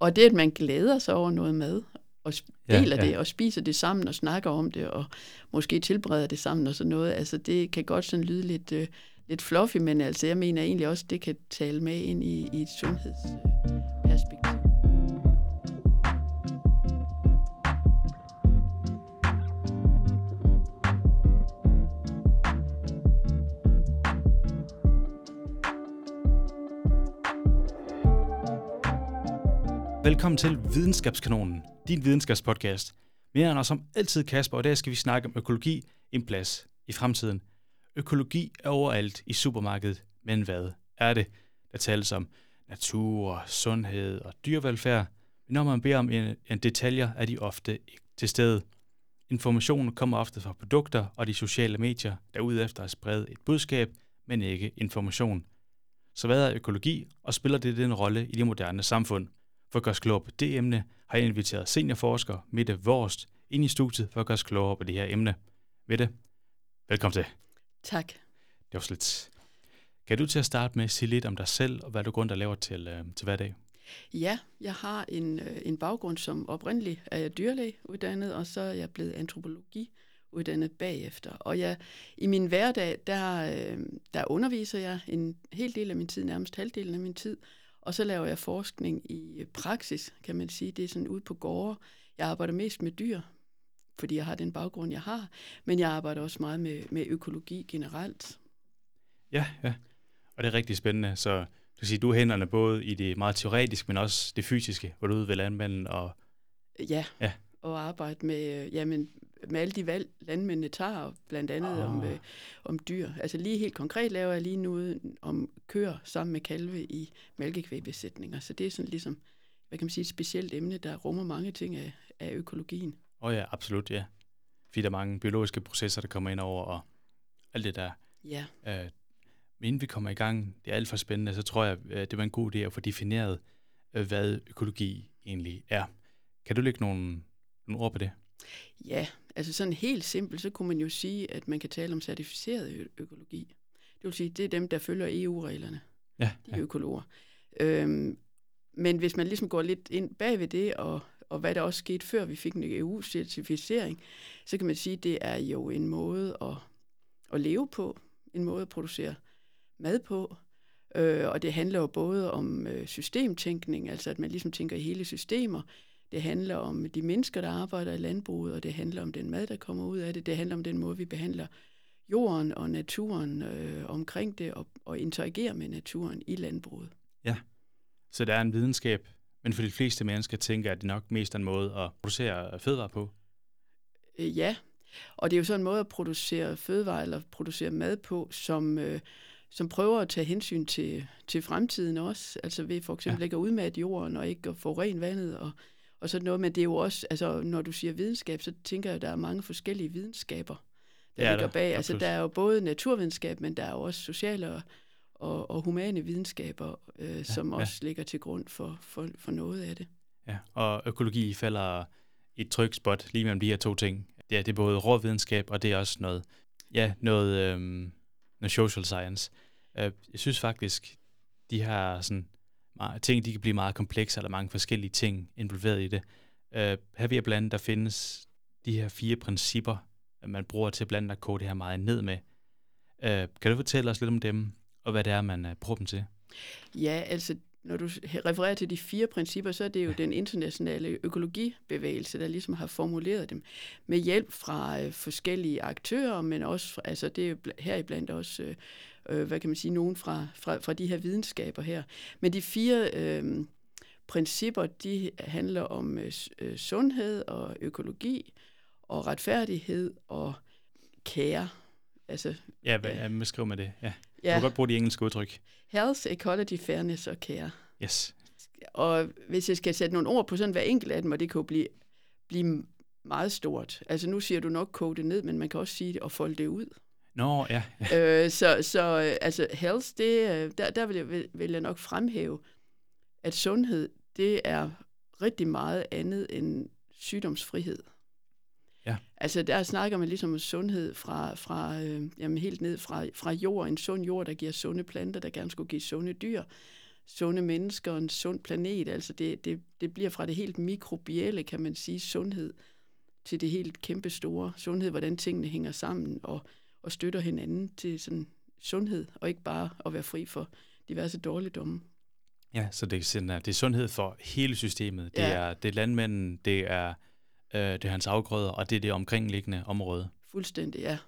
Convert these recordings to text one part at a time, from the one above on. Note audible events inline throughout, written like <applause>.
Og det, at man glæder sig over noget mad, og deler Ja, ja, det, og spiser det sammen, og snakker om det, og måske tilbereder det sammen og sådan noget, altså det kan godt sådan lyde lidt, øh, lidt fluffy, men altså jeg mener egentlig også, det kan tale med ind i, i et sundhedsperspektiv. Velkommen til Videnskabskanonen, din videnskabspodcast. Mere end som altid Kasper, og der skal vi snakke om økologi en plads i fremtiden. Økologi er overalt i supermarkedet, men hvad er det? Der tales om natur, sundhed og dyrevelfærd, men når man beder om en, en detaljer, er de ofte ikke til stede. Informationen kommer ofte fra produkter og de sociale medier, der er efter at sprede et budskab, men ikke information. Så hvad er økologi, og spiller det den rolle i det moderne samfund? For at gøre klogere på det emne, har jeg inviteret seniorforsker Mette Vorst ind i studiet for at gøre os klogere på det her emne. Mette, velkommen til. Tak. Det var slet. Kan du til at starte med sige lidt om dig selv, og hvad du grund og laver til, øh, til hverdag? Ja, jeg har en, øh, en baggrund som oprindelig er jeg dyrlæge uddannet, og så er jeg blevet antropologi uddannet bagefter. Og jeg, i min hverdag, der, øh, der underviser jeg en hel del af min tid, nærmest halvdelen af min tid, og så laver jeg forskning i praksis, kan man sige. Det er sådan ude på gårde. Jeg arbejder mest med dyr, fordi jeg har den baggrund, jeg har, men jeg arbejder også meget med, med økologi generelt. Ja, ja. Og det er rigtig spændende. Så du kan sige, du er hænderne både i det meget teoretiske, men også det fysiske, hvor du er ude ved landmanden og Ja, Ja. og arbejde med, øh, jamen, med alle de valg, landmændene tager, blandt andet Ah. om, øh, om dyr. Altså lige helt konkret laver jeg lige nu om køer sammen med kalve i mælkekvægbesætninger. Så det er sådan ligesom, hvad kan man sige, et specielt emne, der rummer mange ting af, af økologien. Åh oh ja, absolut, ja. Fordi der er mange biologiske processer, der kommer ind over, og alt det der. Ja, Øh, men inden vi kommer i gang, det er alt for spændende, så tror jeg, øh, det var en god idé at få defineret, øh, hvad økologi egentlig er. Kan du lægge nogle, nogle ord på det? Ja, altså sådan helt simpelt, så kunne man jo sige, at man kan tale om certificeret økologi. Det vil sige, det er dem, der følger EU-reglerne. Ja, de økologer. Øhm, men hvis man ligesom går lidt ind bag ved det, og, og hvad der også skete før vi fik en EU-certificering, så kan man sige, at det er jo en måde at, at leve på, en måde at producere mad på, øh, og det handler jo både om øh, systemtænkning, altså at man ligesom tænker i hele systemer, det handler om de mennesker, der arbejder i landbruget, og det handler om den mad, der kommer ud af det, det handler om den måde, vi behandler jorden og naturen øh, omkring det, og, og interagerer med naturen i landbruget. Så der er en videnskab, men for de fleste mennesker tænker, at det nok mest er en måde at producere fødevarer på. Øh, ja, og det er jo sådan en måde at producere fødevarer eller producere mad på, som, øh, som prøver at tage hensyn til, til fremtiden også. Altså ved for eksempel Ja. ja. ikke at udmatte jorden og ikke at forurene vandet og, og sådan noget. Men det er jo også, altså når du siger videnskab, så tænker jeg, at der er mange forskellige videnskaber, der er ligger der, bag. Altså der er jo både naturvidenskab, men der er jo også sociale og, og, og humane videnskaber, øh, ja, som ja. også ligger til grund for, for, for noget af det. Ja, og økologi falder i et trygt spot lige mellem de her to ting. Ja, det er både rå videnskab, og det er også noget, ja, noget, øhm, noget social science. Øh, jeg synes faktisk, de her sådan, meget, ting, de kan blive meget komplekse, eller mange forskellige ting involveret i det. Øh, her ved at blande, der findes de her fire principper, man bruger til blandt andet at koge det her meget ned med. Øh, kan du fortælle os lidt om dem, og hvad det er, man øh, bruger dem til? Ja, altså når du refererer til de fire principper, så er det jo den internationale økologibevægelse, der ligesom har formuleret dem med hjælp fra øh, forskellige aktører, men også, fra, altså det er jo bl- heriblandt også, øh, øh, hvad kan man sige, nogen fra, fra, fra de her videnskaber her. Men de fire øh, principper, de handler om øh, øh, sundhed og økologi og retfærdighed og kære. Altså, Ja, hvad, ja. hvad skriver man det? Ja. Du ja, kan godt bruge de engelske udtryk. health, ecology, fairness og care. Yes. Og hvis jeg skal sætte nogle ord på sådan hver enkelt af dem, og det kan jo blive, blive meget stort. Altså nu siger du nok koge det ned, men man kan også sige det og folde det ud. Nå, ja. <laughs> øh, så så øh, altså health, det, øh, der, der vil, jeg, vil, vil jeg nok fremhæve, at sundhed, det er rigtig meget andet end sygdomsfrihed. Ja. Altså der snakker man ligesom om sundhed fra, fra øh, jamen helt ned fra, fra jord, en sund jord, der giver sunde planter, der gerne skulle give sunde dyr. sunde mennesker og en sund planet. Altså det, det, det bliver fra det helt mikrobielle, kan man sige, sundhed, til det helt kæmpe store sundhed, hvordan tingene hænger sammen og, og støtter hinanden til sådan sundhed, og ikke bare at være fri for diverse dårligdomme. Ja, så det er, sådan, det er sundhed for hele systemet. Det, Ja. er, det er landmanden, det er, øh, det er hans afgrøder, og det er det omkringliggende område. Fuldstændig, ja.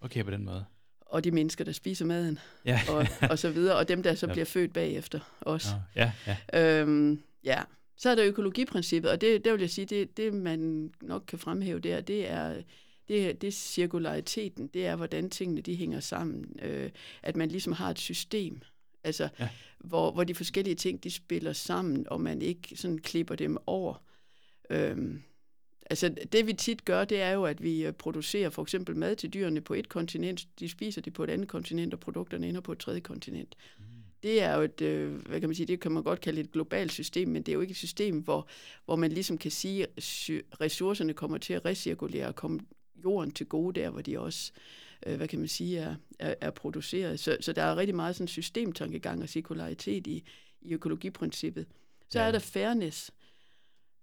Okay, på den måde. Og de mennesker, der spiser maden, Ja, <laughs> og, og så videre, og dem, der så Ja. bliver født bagefter også. Ja, ja. Øhm, ja, så er der økologiprincippet, og det, der vil jeg sige, det, det man nok kan fremhæve der, det er, det, det er cirkulariteten, det er, hvordan tingene de hænger sammen. Øh, at man ligesom har et system, altså, Ja. hvor, hvor de forskellige ting, de spiller sammen, og man ikke sådan klipper dem over. Øhm, altså, det vi tit gør, det er jo, at vi øh, producerer for eksempel mad til dyrene på et kontinent, de spiser det på et andet kontinent, og produkterne ender på et tredje kontinent det er jo et, øh, hvad kan man sige, det kan man godt kalde et globalt system, men det er jo ikke et system, hvor, hvor man ligesom kan sige, at ressourcerne kommer til at recirkulere og komme jorden til gode der, hvor de også, øh, hvad kan man sige, er, er, er produceret. Så, så der er rigtig meget sådan systemtankegang og cirkularitet i, i økologiprincippet. Så Ja. er der fairness,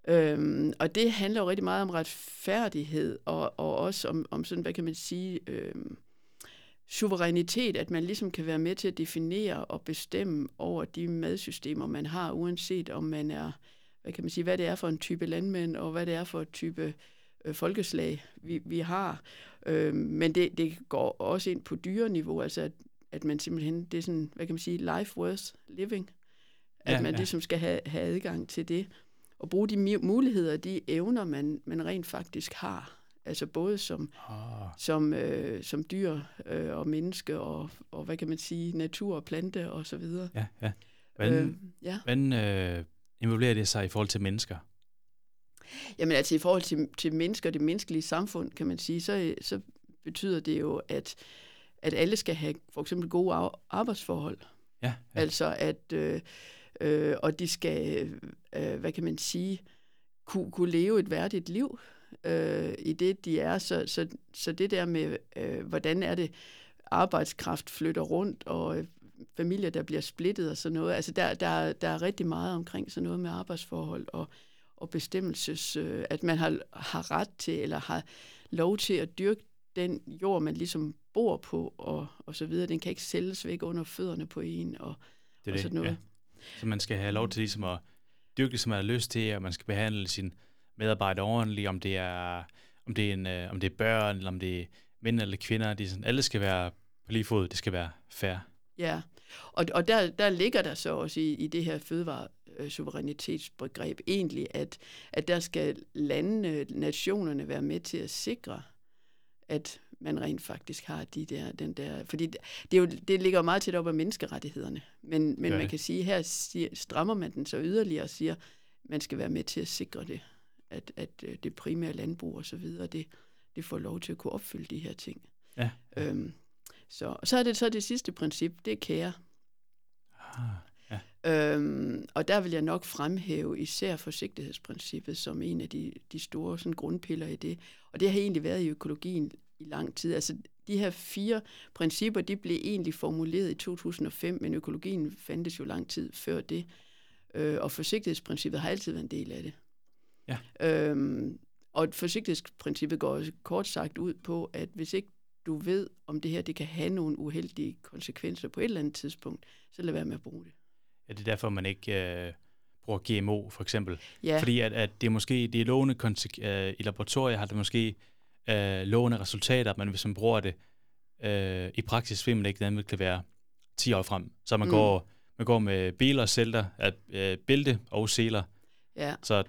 Øhm, og det handler jo rigtig meget om retfærdighed, og, og også om, om sådan, hvad kan man sige, øhm, suverænitet, at man ligesom kan være med til at definere og bestemme over de madsystemer, man har, uanset om man er, hvad kan man sige, hvad det er for en type landmænd, og hvad det er for en type øh, folkeslag, vi, vi har. Øh, men det, det går også ind på dyreniveau, altså at, at man simpelthen, det er sådan, hvad kan man sige, life worth living. At Ja, man ja. ligesom skal have, have adgang til det, og bruge de muligheder, de evner, man, man rent faktisk har. Altså både som, Oh, som, øh, som dyr øh, og menneske og, og, hvad kan man sige, natur og plante og så videre. ja, ja. Hvordan, Øh, ja. hvordan øh, involverer det sig i forhold til mennesker? Jamen altså i forhold til, til mennesker og det menneskelige samfund, kan man sige, så, så betyder det jo, at, at alle skal have for eksempel gode ar- arbejdsforhold. Ja, ja. Ja. Altså at, øh, øh, og de skal, øh, hvad kan man sige, kunne, kunne leve et værdigt liv øh, i det, de er. Så, så, så det der med, øh, hvordan er det, arbejdskraft flytter rundt, og øh, familier, der bliver splittet og sådan noget. Altså der, der, der er rigtig meget omkring sådan noget med arbejdsforhold og, og bestemmelses, øh, at man har, har ret til, eller har lov til at dyrke den jord, man ligesom bor på, og, og så videre. Den kan ikke sælges væk under fødderne på en, og, det er og sådan noget. Ja. Så man skal have lov til ligesom at dyrke som man har lyst til, og man skal behandle sine medarbejdere ordentligt, om det er, om det er, en, øh, om det er børn, eller om det er mænd eller kvinder. Er sådan, alle skal være på lige fod. Det skal være fair. Ja, og, og der, der ligger der så også i, i det her fødevaresuverænitetsbegreb egentlig, at, at der skal landene, nationerne være med til at sikre, at man rent faktisk har de der, den der, fordi det, det, er jo, det ligger jo meget tæt op af menneskerettighederne, men, men Gør man kan sige, her siger, strammer man den så yderligere og siger, man skal være med til at sikre det, at, at øh, det primære landbrug og så videre, det, det får lov til at kunne opfylde de her ting. Ja. Øhm, så, og så er det så det sidste princip, det er kære. Ah, ja. Øhm, og der vil jeg nok fremhæve især forsigtighedsprincippet som en af de, de store sådan, grundpiller i det. Og det har egentlig været i økologien i lang tid. Altså de her fire principper, de blev egentlig formuleret i 2005, men økologien fandtes jo lang tid før det. Øh, og forsigtighedsprincippet har altid været en del af det. Ja. Øhm, og forsigtighedsprincippet går også kort sagt ud på, at hvis ikke du ved, om det her det kan have nogle uheldige konsekvenser på et eller andet tidspunkt, så lad være med at bruge det. Ja, det er derfor, man ikke øh, bruger GMO, for eksempel. Ja, Fordi at, at det er måske, det er lovende øh, i laboratorier har det måske øh, lovende resultater, men hvis man bruger det øh, i praksis, vil man ikke det kan være 10 år frem. Så man, Mm. går, man går med biler og sælter, at, øh, bælte og seler. ja. Så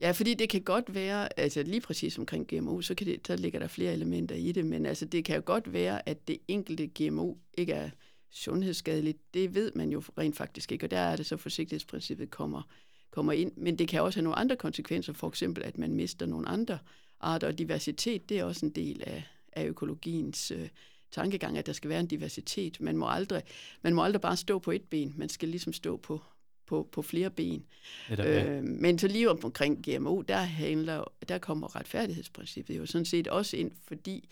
Ja, fordi det kan godt være, altså lige præcis omkring GMO, så, kan det, så ligger der flere elementer i det, men altså det kan jo godt være, at det enkelte GMO ikke er sundhedsskadeligt. Det ved man jo rent faktisk ikke, og der er det så forsigtighedsprincippet kommer, kommer ind. Men det kan også have nogle andre konsekvenser, for eksempel at man mister nogle andre arter, og diversitet, det er også en del af, af økologiens øh, tankegang, at der skal være en diversitet. Man må, aldrig, man må aldrig bare stå på et ben, man skal ligesom stå på, på, på flere ben. netop, ja. Øh, men så lige om- omkring GMO, der, handler, der kommer retfærdighedsprincippet jo sådan set også ind, fordi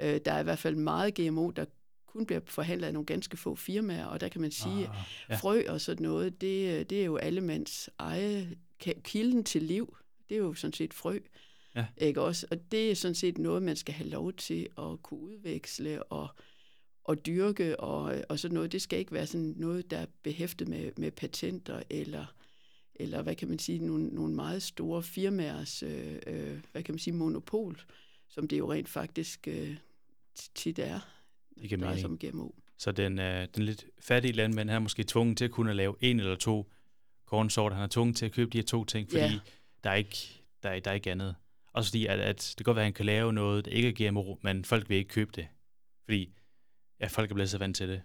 øh, der er i hvert fald meget GMO, der kun bliver forhandlet af nogle ganske få firmaer, og der kan man sige, Ah, ja. frø og sådan noget, det, det er jo allemands eje kilden til liv. Det er jo sådan set frø. Ja. Ikke også? Og det er sådan set noget, man skal have lov til at kunne udveksle og, og dyrke og, og sådan noget. Det skal ikke være sådan noget, der er behæftet med, med patenter eller, eller hvad kan man sige, nogle, nogle meget store firmaers, øh, øh, hvad kan man sige, monopol, som det jo rent faktisk øh, tit er, Det giver mening. om GMO. Så den, øh, den lidt fattige landmand, han er måske tvunget til at kunne lave en eller to kornsorter. Han er tvunget til at købe de her to ting, fordi Ja. der, er ikke, der, er, der er ikke andet. Også fordi, at, at det kan godt være, at han kan lave noget, der ikke er GMO, men folk vil ikke købe det. Fordi ja, folk er blevet så vant til det.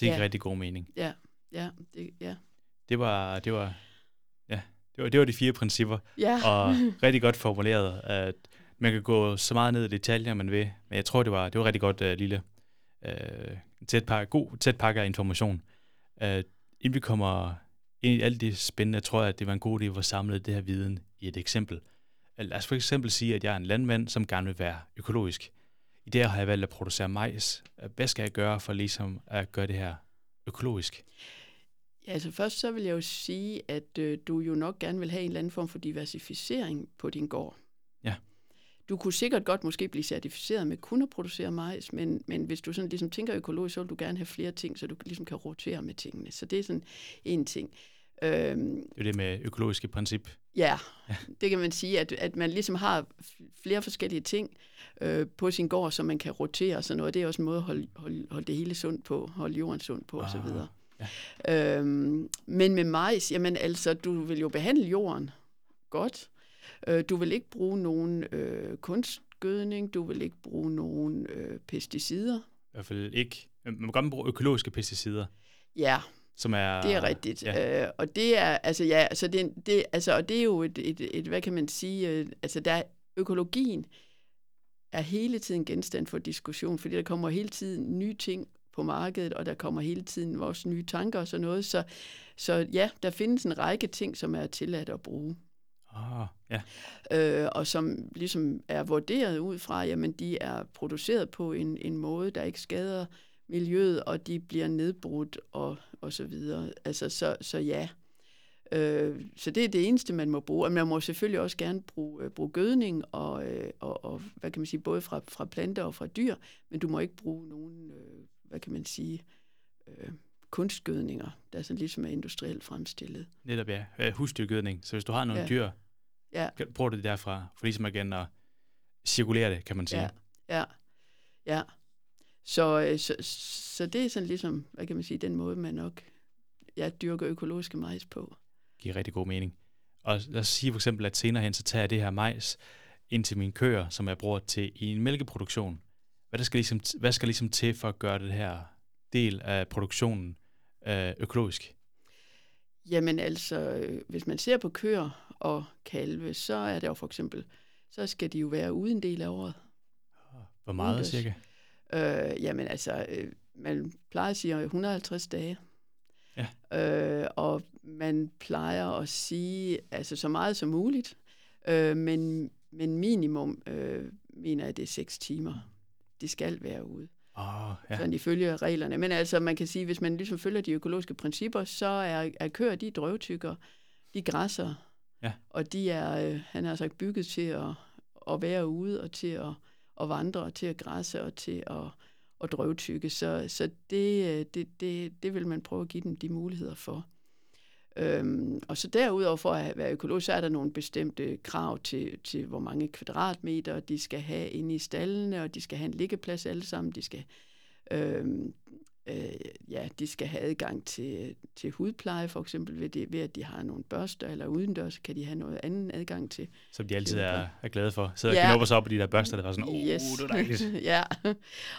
Det er Ja. ikke rigtig god mening. Ja, ja, det, ja. Det var, det var, ja, det var, det var de fire principper, Ja, og <laughs> rigtig godt formuleret. At man kan gå så meget ned i detaljer, man vil, men jeg tror, det var, det var rigtig godt uh, lille, uh, tæt pakke, god tæt pakke af information. Uh, inden vi kommer ind i alt det spændende, tror jeg, at det var en god idé at samle det her viden i et eksempel. Uh, Lad os for eksempel sige, at jeg er en landmand, som gerne vil være økologisk. I det har jeg valgt at producere majs. Uh, Hvad skal jeg gøre for ligesom at gøre det her økologisk? Ja, altså først så vil jeg jo sige, at øh, du jo nok gerne vil have en eller anden form for diversificering på din gård. Ja. Du kunne sikkert godt måske blive certificeret med kun at producere majs, men, men hvis du sådan ligesom tænker økologisk, så vil du gerne have flere ting, så du ligesom kan rotere med tingene. Så det er sådan en ting. Øhm, Det er det med økologiske princip. Ja, det kan man sige, at, at man ligesom har flere forskellige ting øh, på sin gård, som man kan rotere og sådan noget. Det er også en måde at holde, holde, holde det hele sundt på, holde jorden sund på osv. Ah, Ja. Øhm, men med majs, jamen altså, du vil jo behandle jorden godt. Øh, du vil ikke bruge nogen øh, kunstgødning, du vil ikke bruge nogen øh, pesticider. I hvert fald ikke. Man må godt bruge økologiske pesticider, Ja, som er... Det er rigtigt. Ja. Øh, og det er, altså ja, altså det, det, altså, og det er jo et, et, et, hvad kan man sige, øh, altså der er, økologien er hele tiden genstand for diskussion, fordi der kommer hele tiden nye ting på markedet, og der kommer hele tiden vores nye tanker og sådan noget. Så, så ja, der findes en række ting, som er tilladt at bruge, Ah, ja. øh, og som ligesom er vurderet ud fra, jamen de er produceret på en, en måde, der ikke skader miljøet, og de bliver nedbrudt og, og så videre. Altså, så, så ja. Øh, så det er det eneste, man må bruge. Og man må selvfølgelig også gerne bruge, øh, bruge gødning, og, øh, og, og hvad kan man sige, både fra, fra planter og fra dyr, men du må ikke bruge nogen, øh, hvad kan man sige, øh, kunstgødninger, der sådan ligesom er industrielt fremstillet. Netop ja. Øh, Husdyrgødning. Så hvis du har nogle Ja. dyr, Ja. bruger du det derfra, for ligesom igen at cirkulere det, kan man sige. Ja, ja, ja. Så, øh, så, så det er sådan ligesom, hvad kan man sige, den måde, man nok ja, dyrker økologiske majs på. Giver rigtig god mening. Og lad os sige for eksempel, at senere hen, så tager jeg det her majs ind til mine køer, som jeg bruger til i en mælkeproduktion. Hvad, der skal ligesom, hvad skal ligesom til for at gøre det her del af produktionen øh, økologisk? Jamen altså, øh, hvis man ser på køer og kalve, så er det jo for eksempel, så skal de jo være ude en del af året. Hvor meget Udendørs. cirka? Øh, jamen altså, øh, man plejer at sige 150 dage. Ja. Øh, og man plejer at sige, altså så meget som muligt, øh, men, men minimum øh, mener jeg, det er 6 timer. De skal være ude, oh, ja. sådan ifølge reglerne. Men altså, man kan sige, hvis man ligesom følger de økologiske principper, så er, er køer, de er drøvtykker, de græsser, Ja. og de er, øh, han har sagt, bygget til at, at være ude og til at, at vandre og til at græsse og til at, at drøvtykke. Så, så det, øh, det, det, det vil man prøve at give dem de muligheder for. Øhm, og så derudover for at være økologisk, så er der nogle bestemte krav til, til, hvor mange kvadratmeter de skal have inde i stallene, og de skal have en liggeplads alle sammen. De skal, øhm, øh, ja, de skal have adgang til, til hudpleje, for eksempel ved, det, ved, at de har nogle børster, eller udendørs kan de have noget anden adgang til. Som de altid er er, glade for. Så Ja. knupper sig op på de der børster, der var sådan, oh, yes. det er dejligt. <laughs> ja,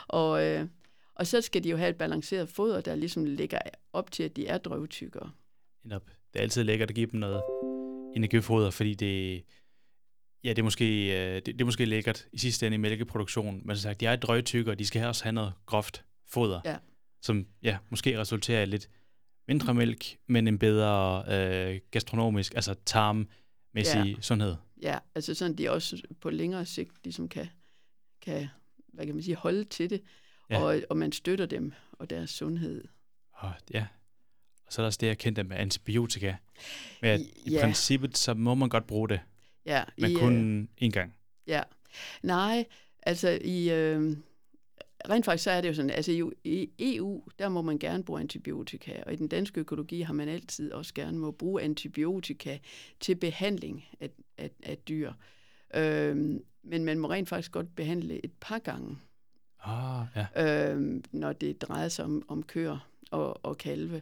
og, øh, og så skal de jo have et balanceret foder, der ligesom ligger op til, at de er drøvtykkere. Netop. Det er altid lækkert at give dem noget energifoder, fordi det, ja, det er måske, øh, det, det er måske lækkert i sidste ende i mælkeproduktion, men som sagt, de er drøgtykker, og de skal også have noget groft foder, Ja. Som ja, måske resulterer i lidt mindre mælk, men en bedre øh, gastronomisk, altså tarmmæssig Ja. sundhed. Ja, altså sådan, de også på længere sigt ligesom kan, kan hvad kan man sige, holde til det. ja. og, og man støtter dem og deres sundhed. Og, ja, og så er der også det, jeg kendte med antibiotika. Med at i Ja. princippet, så må man godt bruge det, Ja, men i, kun øh, én gang. Ja, nej, altså i, øh, rent faktisk så er det jo sådan, altså i, EU, der må man gerne bruge antibiotika, og i den danske økologi har man altid også gerne må bruge antibiotika til behandling af, af, af dyr. Øh, men man må rent faktisk godt behandle et par gange, Ah, ja. øh, når det drejer sig om, om køer og, og kalve.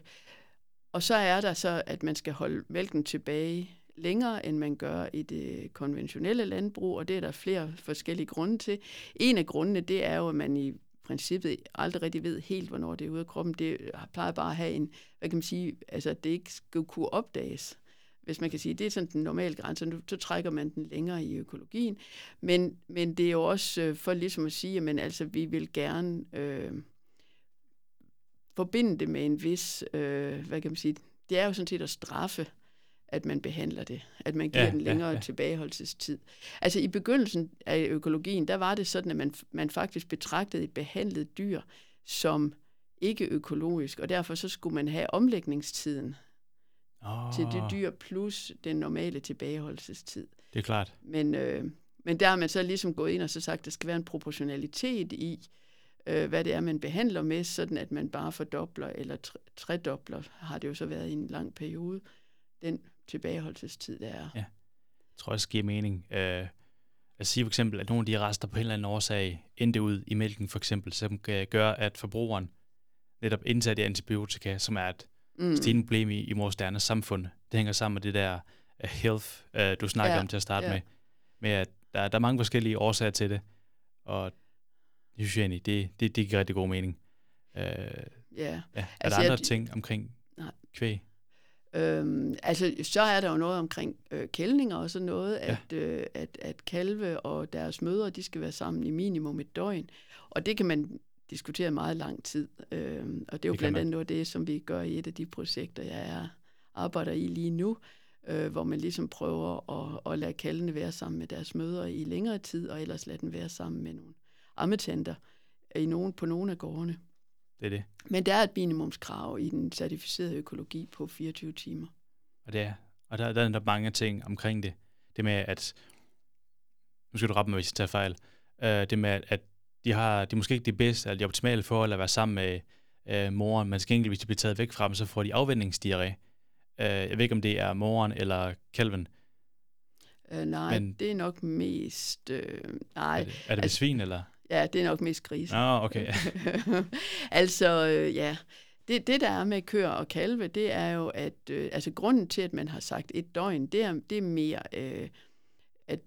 Og så er der så, at man skal holde mælken tilbage længere, end man gør i det konventionelle landbrug, og det er der flere forskellige grunde til. En af grundene, det er jo, at man i princippet aldrig rigtig ved helt, hvornår det er ude af kroppen. Det plejer bare at have en, hvad kan man sige, altså at det ikke skal kunne opdages. Hvis man kan sige, det er sådan den normale grænse, nu, så trækker man den længere i økologien. Men, men det er jo også øh, for ligesom at sige, at altså, vi vil gerne øh, forbinde det med en vis, øh, hvad kan man sige, det er jo sådan set at straffe, at man behandler det, at man giver Ja, den ja, længere ja. tilbageholdelsestid. Altså i begyndelsen af økologien, der var det sådan, at man, man faktisk betragtede et behandlet dyr som ikke økologisk, og derfor så skulle man have omlægningstiden Oh, til det dyr plus den normale tilbageholdelsestid. Det er klart. Men, øh, men der har man så ligesom gået ind og så sagt, at der skal være en proportionalitet i, øh, hvad det er, man behandler med, sådan at man bare fordobler eller tre- tredobler, har det jo så været i en lang periode, den tilbageholdelsestid, der er. Ja. Jeg tror også giver mening. Øh, at sige for eksempel, at nogle af de rester på en eller anden årsag endte ud i mælken for eksempel, som kan gøre, at forbrugeren netop indtager det antibiotika, som er et Mm. stigende problem i, i vores moderne samfund. Det hænger sammen med det der uh, health, uh, du snakker Ja, om til at starte ja. med, med at der, der er mange forskellige årsager til det, og det synes jeg egentlig, det, det, det giver rigtig god mening. Uh, ja, Ja. er Altså, der andre jeg- ting omkring Nej. kvæg? Øhm, altså, så er der jo noget omkring øh, kældninger og sådan noget, Ja. at, øh, at, at kalve og deres mødre, de skal være sammen i minimum et døgn. Og det kan man diskutere meget lang tid. Øhm, og det er jo Det blandt andet noget af det, som vi gør i et af de projekter, jeg er, arbejder i lige nu, øh, hvor man ligesom prøver at, at lade kalvene være sammen med deres mødre i længere tid, og ellers lade dem være sammen med nogle ammetenter i nogen, på nogle af gårdene. Det er det. Men der er et minimumskrav i den certificerede økologi på 24 timer. Og det er, og der, der er der mange ting omkring det. Det med, at, nu skal du rette mig, hvis jeg tager fejl, øh, det med, at, de har, de er måske ikke det bedste, eller de optimale forhold at være sammen med øh, moren, men skal hvis de bliver taget væk fra dem, så får de afvendingsdiarré. Øh, jeg ved ikke, om det er moren eller kalven. Øh, nej, Men- det er nok mest... Øh, nej, Er det, er det altså- svin, eller? Ja, det er nok mest grise. Nå, okay. <laughs> altså, øh, ja. Det, det, der er med køer og kalve, det er jo, at øh, altså, grunden til, at man har sagt et døgn, det er, det er mere, øh, at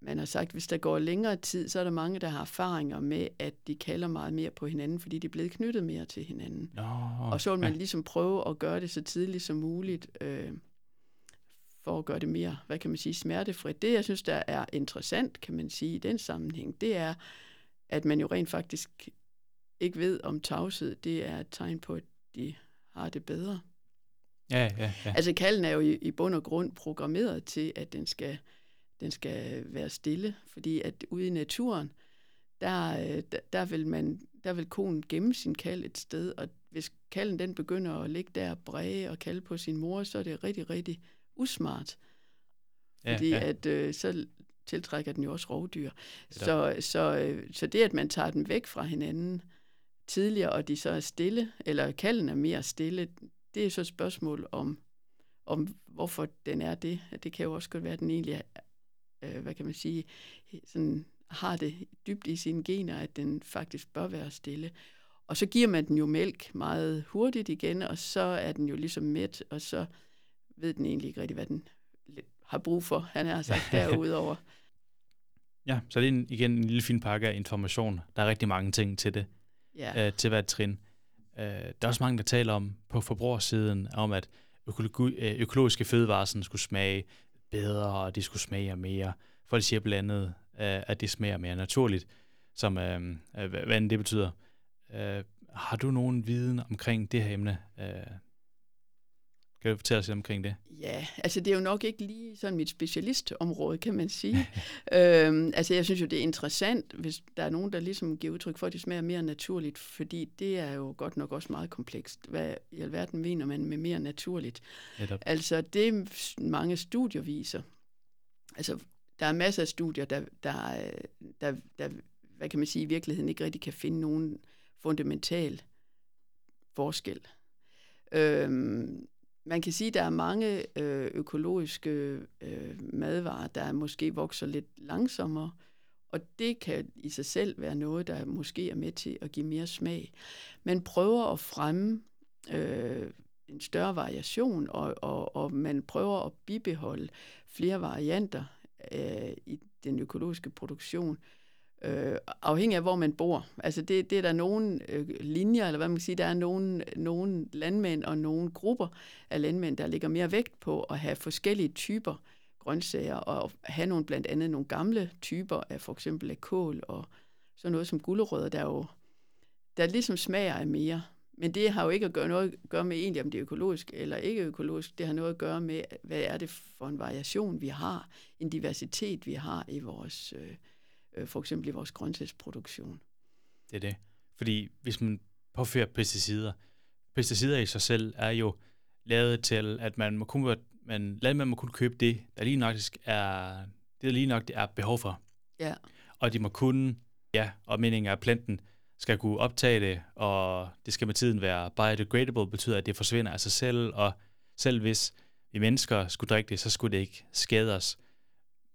man har sagt, hvis der går længere tid, så er der mange, der har erfaringer med, at de kalder meget mere på hinanden, fordi de er blevet knyttet mere til hinanden. Nå, Og så vil man ja. ligesom prøve at gøre det så tidligt som muligt, øh, for at gøre det mere, hvad kan man sige, smertefrit. Det, jeg synes, der er interessant, kan man sige, i den sammenhæng, det er, at man jo rent faktisk ikke ved, om tavshed, det er et tegn på, at de har det bedre. Ja, ja, ja. Altså kalden er jo i, i bund og grund programmeret til, at den skal, den skal være stille, fordi at ude i naturen, der, øh, der, der, vil man, der vil konen gemme sin kald et sted, og hvis kalden den begynder at ligge der og bræge og kalde på sin mor, så er det rigtig, rigtig usmart, ja, fordi ja. at øh, så tiltrækker den jo også rovdyr. Så, så, øh, så det, at man tager den væk fra hinanden tidligere, og de så er stille, eller kalden er mere stille, det er så et spørgsmål om, om hvorfor den er det. Det kan jo også godt være, at den egentlig er, øh, hvad kan man sige, sådan, har det dybt i sine gener, at den faktisk bør være stille. Og så giver man den jo mælk meget hurtigt igen, og så er den jo ligesom mæt, og så ved den egentlig ikke rigtig, hvad den har brug for. Han har sagt <laughs> derudover. Ja, så det er en, igen en lille fin pakke af information. Der er rigtig mange ting til det. Ja. øh, til hvert trin. Øh, der er også mange, der taler om på forbrugersiden, om at økologi, øh, økologiske fødevarer sådan skulle smage bedre, og de skulle smage mere. Folk siger blandt andet, øh, at det smager mere naturligt, som øh, øh, hvad hvad end det betyder. Øh, har du nogen viden omkring det her emne? Øh, Kan du fortælle os lidt omkring det? Ja, altså det er jo nok ikke lige sådan mit specialistområde, kan man sige. <laughs> øhm, altså jeg synes jo, det er interessant, hvis der er nogen, der ligesom giver udtryk for, at det smager mere naturligt, fordi det er jo godt nok også meget komplekst. Hvad i alverden mener man med mere naturligt? Netop. Altså det mange studier viser, altså der er masser af studier, der, der, der, der hvad kan man sige, i virkeligheden ikke rigtig kan finde nogen fundamental forskel. Øhm, man kan sige, at der er mange øh, økologiske øh, madvarer, der måske vokser lidt langsommere, og det kan i sig selv være noget, der måske er med til at give mere smag. Man prøver at fremme øh, en større variation, og, og, og man prøver at bibeholde flere varianter øh, i den økologiske produktion øh, øh, afhængig af, hvor man bor. Altså det, det er der nogle øh, linjer, eller hvad man kan sige, der er nogle, nogle landmænd og nogle grupper af landmænd, der ligger mere vægt på at have forskellige typer grøntsager, og have nogle, blandt andet nogle gamle typer af for eksempel af kål, og sådan noget som gulerødder, der jo der ligesom smager af mere. Men det har jo ikke at gøre noget at gøre med egentlig, om det er økologisk eller ikke økologisk. Det har noget at gøre med, hvad er det for en variation, vi har, en diversitet, vi har i vores øh, øh, for eksempel i vores grøntsagsproduktion. Det er det. Fordi hvis man påfører pesticider, pesticider i sig selv er jo lavet til, at man må kun, man, man må kun købe det, der lige nok er, det der lige nok det er behov for. Ja. Og de må kun, ja, og meningen er, at planten skal kunne optage det, og det skal med tiden være biodegradable, betyder, at det forsvinder af sig selv, og selv hvis vi mennesker skulle drikke det, så skulle det ikke skade os.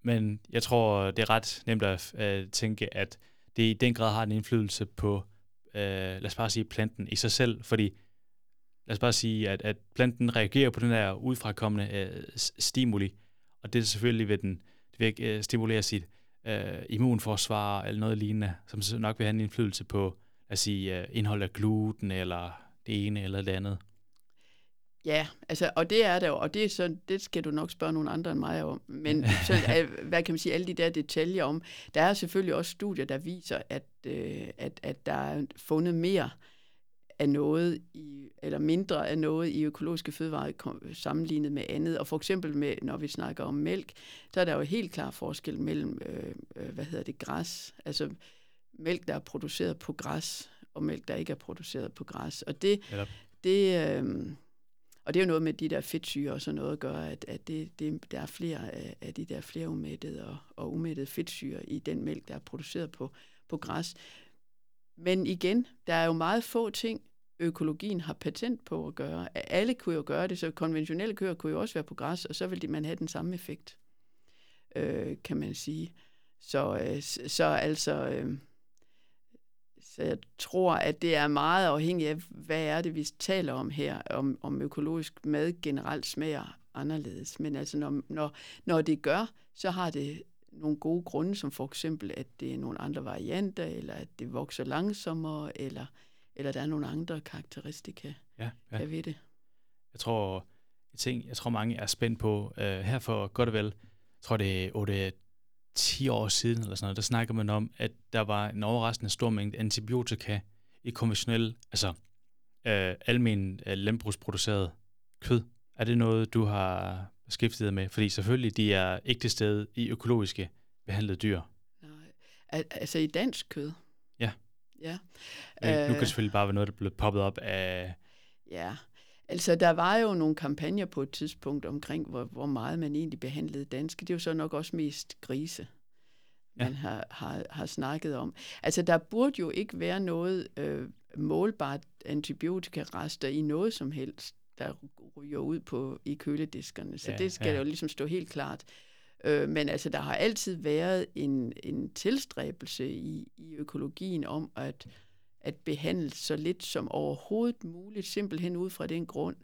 Men jeg tror, det er ret nemt at øh, tænke, at det i den grad har en indflydelse på, øh, lad os bare sige, planten i sig selv, fordi lad os bare sige, at, at planten reagerer på den der udfrakommende øh, stimuli, og det er selvfølgelig ved den, det vil øh, stimulere sit øh, immunforsvar eller noget lignende, som så nok vil have en indflydelse på, at sige, øh, indhold af gluten eller det ene eller det andet. Ja, altså, og det er der jo, og det, er så, det skal du nok spørge nogle andre end mig om. Men <laughs> så, hvad kan man sige, alle de der detaljer om. Der er selvfølgelig også studier, der viser, at, øh, at, at der er fundet mere af noget, i, eller mindre af noget i økologiske fødevarer sammenlignet med andet. Og for eksempel, med, når vi snakker om mælk, så er der jo helt klar forskel mellem, øh, øh, hvad hedder det, græs, altså mælk, der er produceret på græs, og mælk, der ikke er produceret på græs. Og det, det, øh, og det er jo noget med de der fedtsyre og sådan noget at gøre, at, at det, det, der er flere af, af de der flere umættede og, og umættede fedtsyre i den mælk, der er produceret på, på græs. Men igen, der er jo meget få ting, økologien har patent på at gøre. Alle kunne jo gøre det, så konventionelle køer kunne jo også være på græs, og så ville man have den samme effekt, øh, kan man sige. Så, øh, så altså... Øh, så jeg tror, at det er meget afhængigt af, hvad er det, vi taler om her, om, om økologisk mad generelt smager anderledes. Men altså, når, når, når det gør, så har det nogle gode grunde, som for eksempel, at det er nogle andre varianter, eller at det vokser langsommere, eller, eller der er nogle andre karakteristika ja, ja. ved det. Jeg tror, jeg, tænker, jeg tror mange er spændt på, uh, her for godt og vel, jeg tror det er 8, 10 år siden, eller sådan noget, der snakker man om, at der var en overraskende stor mængde antibiotika i konventionel, altså øh, almen øh, landbrugsproduceret kød. Er det noget, du har beskæftiget med? Fordi selvfølgelig, de er ikke til stede i økologiske behandlede dyr. Nej, Al- altså i dansk kød? Ja. Ja. Men, nu kan det selvfølgelig bare være noget, der blev poppet op af... Ja, Altså, der var jo nogle kampagner på et tidspunkt omkring, hvor, hvor meget man egentlig behandlede danske. Det er jo så nok også mest grise, man ja. har, har, har snakket om. Altså, der burde jo ikke være noget øh, målbart antibiotikarester i noget som helst, der ryger ud på i kølediskerne. Så ja, det skal ja. jo ligesom stå helt klart. Øh, men altså, der har altid været en, en tilstræbelse i, i økologien om, at at behandle så lidt som overhovedet muligt, simpelthen ud fra den grund,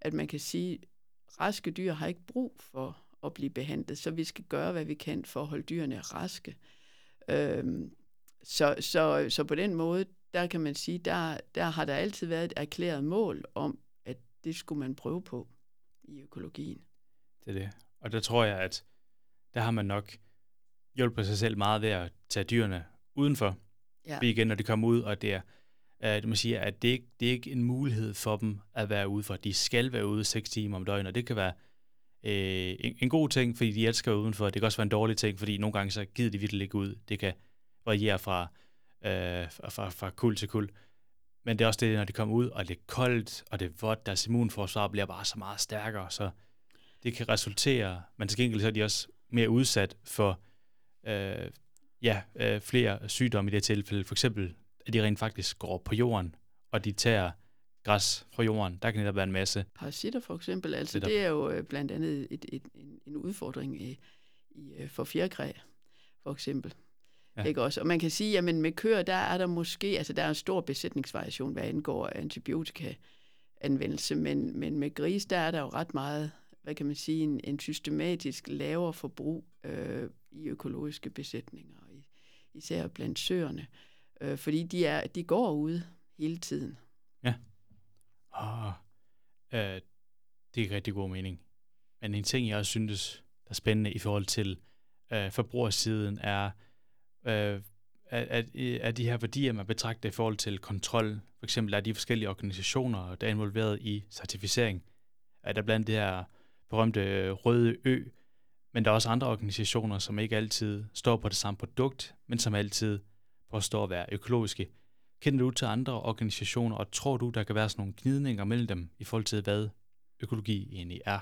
at man kan sige, at raske dyr har ikke brug for at blive behandlet, så vi skal gøre, hvad vi kan for at holde dyrene raske. Øhm, så, så, så på den måde, der kan man sige, der, der har der altid været et erklæret mål om, at det skulle man prøve på i økologien. Det er det. Og der tror jeg, at der har man nok hjulpet sig selv meget ved at tage dyrene udenfor. Ja. Igen, når de kommer ud, og det er øh, at man må sige, at det, ikke, det er ikke en mulighed for dem at være ude for. De skal være ude 6 timer om døgnet, og det kan være øh, en, en god ting, fordi de elsker udenfor. Det kan også være en dårlig ting, fordi nogle gange så gider de virkelig ikke ud. Det kan variere fra, øh, fra, fra kul til kul. Men det er også det, når de kommer ud, og det er koldt, og det er vådt, deres immunforsvar bliver bare så meget stærkere, så det kan resultere, men til gengæld så er de også mere udsat for øh, ja, øh, flere sygdomme i det tilfælde. For eksempel, at de rent faktisk går på jorden, og de tager græs fra jorden. Der kan der være en masse. Parasitter for eksempel, altså Sitter. det er jo øh, blandt andet et, et, en, en udfordring i, i, øh, for fjerkræ, for eksempel. Ja. Ikke også? Og man kan sige, at med køer, der er der måske, altså der er en stor besætningsvariation, hvad angår antibiotika anvendelse, men, men med gris, der er der jo ret meget, hvad kan man sige, en, en systematisk lavere forbrug øh, i økologiske besætninger, især blandt søerne, øh, fordi de, er, de går ud hele tiden. Ja. Og, øh, det er rigtig god mening. Men en ting, jeg også synes, der er spændende i forhold til øh, forbrugersiden, er, øh, at, at, at de her værdier, man betragter i forhold til kontrol, for eksempel er de forskellige organisationer, der er involveret i certificering, er der blandt det her berømte øh, røde ø, men der er også andre organisationer, som ikke altid står på det samme produkt, men som altid påstår at være økologiske. Kender du til andre organisationer, og tror du, der kan være sådan nogle gnidninger mellem dem i forhold til, hvad økologi egentlig er?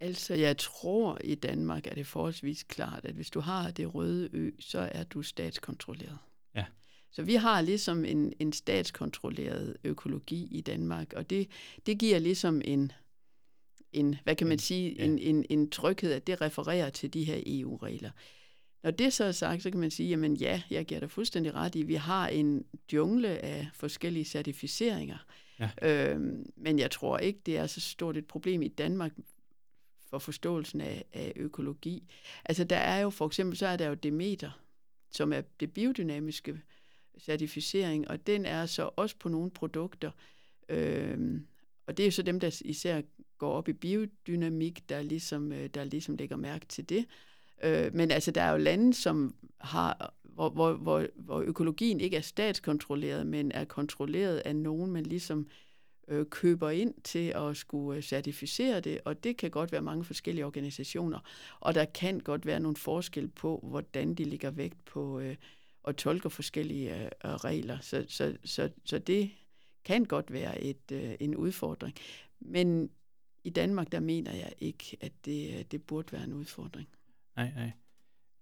Altså, jeg tror i Danmark er det forholdsvis klart, at hvis du har det røde ø, så er du statskontrolleret. Ja. Så vi har ligesom en, en statskontrolleret økologi i Danmark, og det, det giver ligesom en, en hvad kan man sige, ja. en, en, en tryghed, at det refererer til de her EU-regler. Når det så er sagt, så kan man sige, jamen ja, jeg giver dig fuldstændig ret i, vi har en jungle af forskellige certificeringer. Ja. Øhm, men jeg tror ikke, det er så stort et problem i Danmark for forståelsen af, af økologi. Altså der er jo for eksempel, så er der jo Demeter, som er det biodynamiske certificering, og den er så også på nogle produkter. Øhm, og det er jo så dem, der især går op i biodynamik, der ligesom, øh, der ligesom lægger mærke til det. Øh, men altså, der er jo lande, som har, hvor, hvor, hvor, hvor økologien ikke er statskontrolleret, men er kontrolleret af nogen, man ligesom øh, køber ind til at skulle øh, certificere det, og det kan godt være mange forskellige organisationer, og der kan godt være nogle forskel på, hvordan de ligger vægt på øh, og tolker forskellige øh, øh, regler. Så, så, så, så det kan godt være et, øh, en udfordring. Men i Danmark, der mener jeg ikke, at det, øh, det burde være en udfordring. Nej, nej.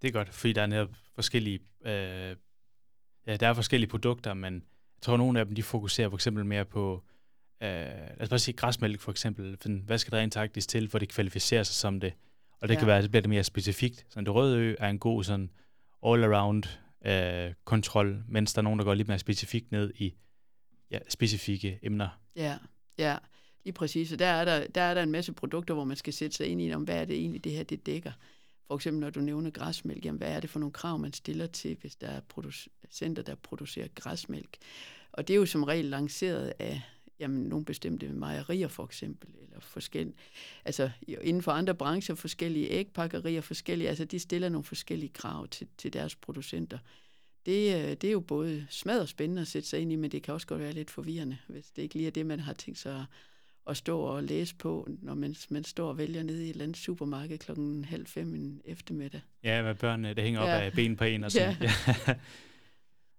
Det er godt, fordi der er netop forskellige, øh, ja, der er forskellige produkter, men jeg tror, at nogle af dem, de fokuserer for eksempel mere på, øh, lad os bare sige græsmælk for eksempel, hvad skal der rent faktisk til, for det kvalificerer sig som det? Og det ja. kan være, at det bliver det mere specifikt. Så det røde ø er en god sådan all-around øh, kontrol, mens der er nogen, der går lidt mere specifikt ned i ja, specifikke emner. Ja, ja. Lige præcis. Og der er der, der er der en masse produkter, hvor man skal sætte sig ind i, om hvad er det egentlig, det her det dækker. For eksempel når du nævner græsmælk, jamen, hvad er det for nogle krav, man stiller til, hvis der er producenter, der producerer græsmælk. Og det er jo som regel lanceret af jamen, nogle bestemte mejerier for eksempel, eller forskellige, altså inden for andre brancher, forskellige ægpakkerier, forskellige, altså de stiller nogle forskellige krav til, til deres producenter. Det, øh, det er jo både smadret spændende at sætte sig ind i, men det kan også godt være lidt forvirrende, hvis det ikke lige er det, man har tænkt sig at stå og læse på, når man, man står og vælger nede i et eller andet supermarked klokken halv fem en eftermiddag. Ja, med børnene, der hænger ja. op af ben på en og sådan. Ja. ja.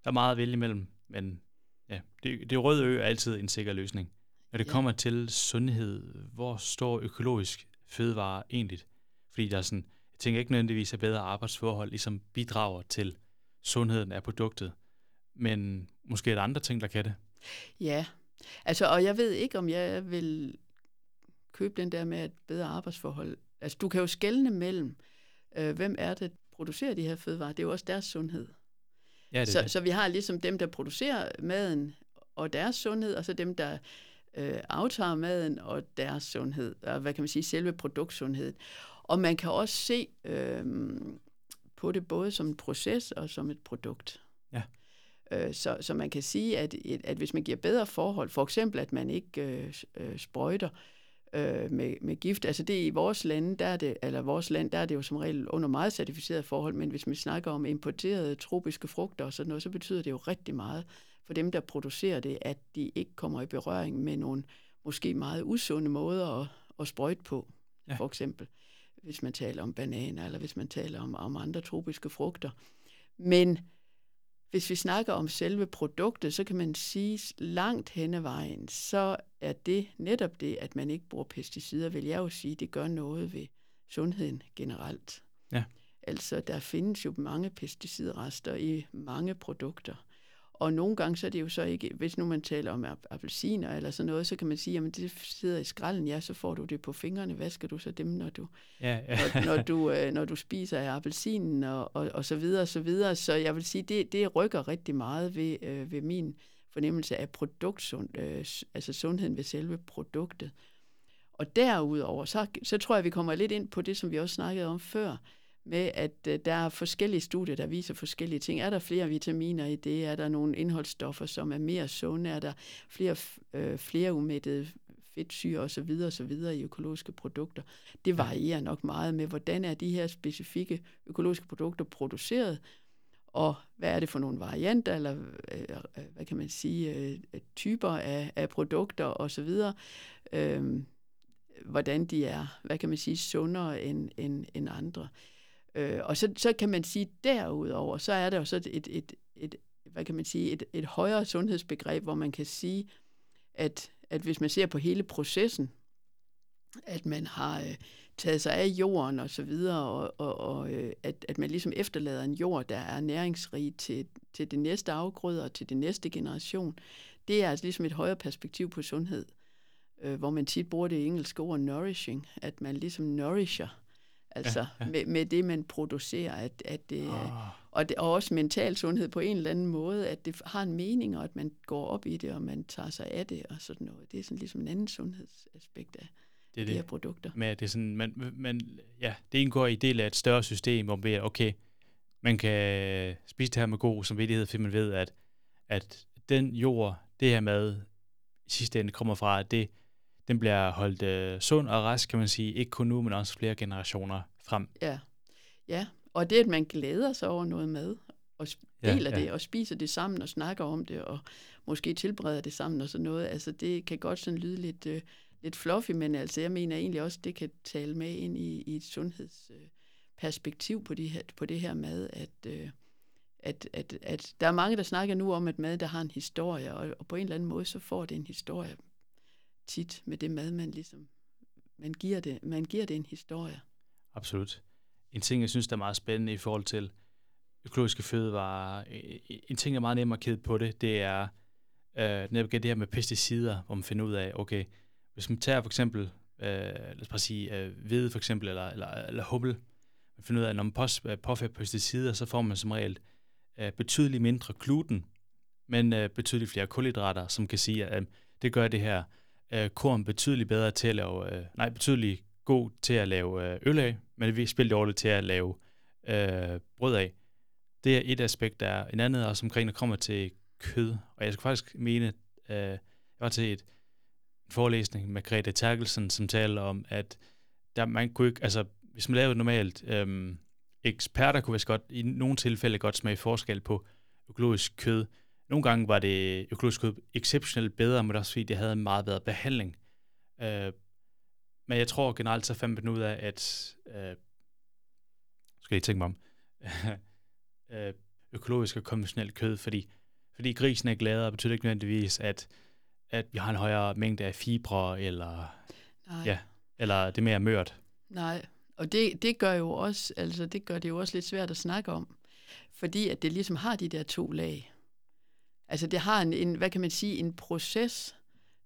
Der er meget at vælge imellem, men ja, det, det røde ø er altid en sikker løsning. Når det ja. kommer til sundhed, hvor står økologisk fødevare egentlig? Fordi der er sådan, jeg tænker ikke nødvendigvis, at bedre arbejdsforhold ligesom bidrager til sundheden af produktet, men måske er der andre ting, der kan det. Ja, Altså, og jeg ved ikke, om jeg vil købe den der med et bedre arbejdsforhold. Altså, du kan jo skelne mellem, øh, hvem er det, der producerer de her fødevarer. Det er jo også deres sundhed. Ja, det så, det. så vi har ligesom dem, der producerer maden og deres sundhed, og så dem, der øh, aftager maden og deres sundhed, og hvad kan man sige, selve produktsundheden. Og man kan også se øh, på det både som en proces og som et produkt. Øh, så, så man kan sige, at, at hvis man giver bedre forhold, for eksempel at man ikke øh, øh, sprøjter øh, med, med gift, altså det i vores land, der er det, eller vores land, der er det jo som regel under meget certificeret forhold, men hvis man snakker om importerede tropiske frugter og sådan noget, så betyder det jo rigtig meget, for dem, der producerer det, at de ikke kommer i berøring med nogle måske meget usunde måder at, at sprøjte på, ja. for eksempel hvis man taler om bananer, eller hvis man taler om, om andre tropiske frugter. Men hvis vi snakker om selve produktet, så kan man sige, langt hen ad vejen, så er det netop det, at man ikke bruger pesticider, vil jeg jo sige, det gør noget ved sundheden generelt. Ja. Altså, der findes jo mange pesticidrester i mange produkter. Og nogle gange så er det jo så ikke, hvis nu man taler om appelsiner eller sådan noget, så kan man sige, at det sidder i skralden, ja, så får du det på fingrene. Hvad skal du så dem, når du, ja, ja. når, når, du, <laughs> øh, når du spiser af appelsinen og, og, og så videre og så videre. Så jeg vil sige, det, det rykker rigtig meget ved, øh, ved min fornemmelse af produktsund, øh, altså sundheden ved selve produktet. Og derudover, så, så tror jeg, vi kommer lidt ind på det, som vi også snakkede om før, med, at øh, der er forskellige studier, der viser forskellige ting. Er der flere vitaminer i det? Er der nogle indholdsstoffer, som er mere sunde? Er der flere, øh, flere umættede fedtsyre osv. osv. i økologiske produkter? Det varierer nok meget med, hvordan er de her specifikke økologiske produkter produceret, og hvad er det for nogle varianter, eller øh, øh hvad kan man sige, øh, typer af, af produkter osv., øh, hvordan de er, hvad kan man sige, sundere end, end, end andre. Øh, og så, så kan man sige, derudover, så er der jo så et, et, et, hvad kan man sige, et, et højere sundhedsbegreb, hvor man kan sige, at, at hvis man ser på hele processen, at man har øh, taget sig af jorden og så videre, og, og, og øh, at, at man ligesom efterlader en jord, der er næringsrig til, til det næste afgrøde og til det næste generation, det er altså ligesom et højere perspektiv på sundhed, øh, hvor man tit bruger det engelske ord nourishing, at man ligesom nourisher Altså ja, ja. Med, med det, man producerer. At, at det, oh. og, det, og også mental sundhed på en eller anden måde, at det har en mening, og at man går op i det, og man tager sig af det og sådan noget. Det er sådan ligesom en anden sundhedsaspekt af det, er de det. her produkter. Men det er sådan, man, man, ja, det indgår i del af et større system, hvor man okay, man kan spise det her med god samvittighed, fordi man ved, at, at den jord, det her mad, i sidste ende kommer fra, at det, den bliver holdt øh, sund og rask, kan man sige, ikke kun nu, men også flere generationer frem. Ja, ja. og det, at man glæder sig over noget mad, og deler ja, ja. det, og spiser det sammen, og snakker om det, og måske tilbereder det sammen og sådan noget, altså det kan godt sådan lyde lidt, øh, lidt fluffy, men altså jeg mener egentlig også, det kan tale med ind i, i et sundhedsperspektiv øh, på, de her, på det her mad, at, øh, at, at, at der er mange, der snakker nu om, at mad, der har en historie, og, og på en eller anden måde, så får det en historie tit med det mad, man ligesom, man giver det, man giver det en historie. Absolut. En ting, jeg synes, der er meget spændende i forhold til økologiske fødevarer, øh, øh, en ting, jeg er meget nem at kede på det, det er øh, netop det her med pesticider, hvor man finder ud af, okay, hvis man tager for eksempel, øh, lad os bare sige, øh, hvede for eksempel, eller, eller, eller hubbel, man finder ud af, at når man øh, påfører pesticider, så får man som regel øh, betydeligt mindre gluten, men øh, betydeligt flere kulhydrater, som kan sige, at øh, det gør det her øh, korn betydeligt bedre til at lave, øh, nej, betydeligt god til at lave øh, øl af, men vi spiller dårligt til at lave øh, brød af. Det er et aspekt, der er. En anden er også omkring, der kommer til kød. Og jeg skal faktisk mene, øh, jeg var til et en forelæsning med Grete Terkelsen, som taler om, at der, man kunne ikke, altså, hvis man lavede normalt, øh, eksperter kunne vist godt, i nogle tilfælde godt smage forskel på økologisk kød, nogle gange var det økologisk kød exceptionelt bedre, men også fordi det havde en meget bedre behandling. Øh, men jeg tror generelt, så fandt man ud af, at øh, skal jeg tænke mig om, <laughs> øh, økologisk og konventionelt kød, fordi, fordi grisen er gladere, betyder ikke nødvendigvis, at, at vi har en højere mængde af fibre, eller, Nej. Ja, eller det er mere mørt. Nej, og det, det gør jo også, altså det gør det jo også lidt svært at snakke om, fordi at det ligesom har de der to lag. Altså det har en, en hvad kan man sige, en proces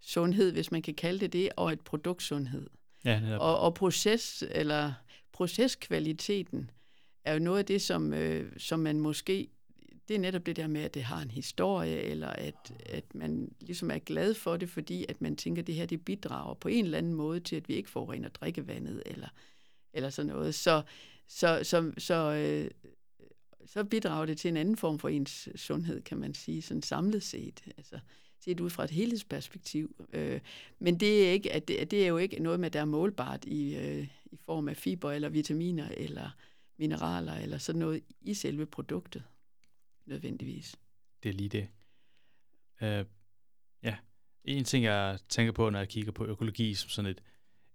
sundhed, hvis man kan kalde det det, og et produktsundhed. Ja, netop. og, og proces, eller proceskvaliteten er jo noget af det, som, øh, som man måske, det er netop det der med, at det har en historie, eller at, at man ligesom er glad for det, fordi at man tænker, at det her det bidrager på en eller anden måde til, at vi ikke forurener drikkevandet, eller, eller sådan noget. Så, så, så, så, øh, så bidrager det til en anden form for ens sundhed, kan man sige, sådan samlet set. Altså, set ud fra et helhedsperspektiv. Øh, men det er, ikke, at det, det er jo ikke noget med, der er målbart i, øh, i form af fiber eller vitaminer eller mineraler eller sådan noget i selve produktet, nødvendigvis. Det er lige det. Øh, ja, en ting, jeg tænker på, når jeg kigger på økologi som sådan et,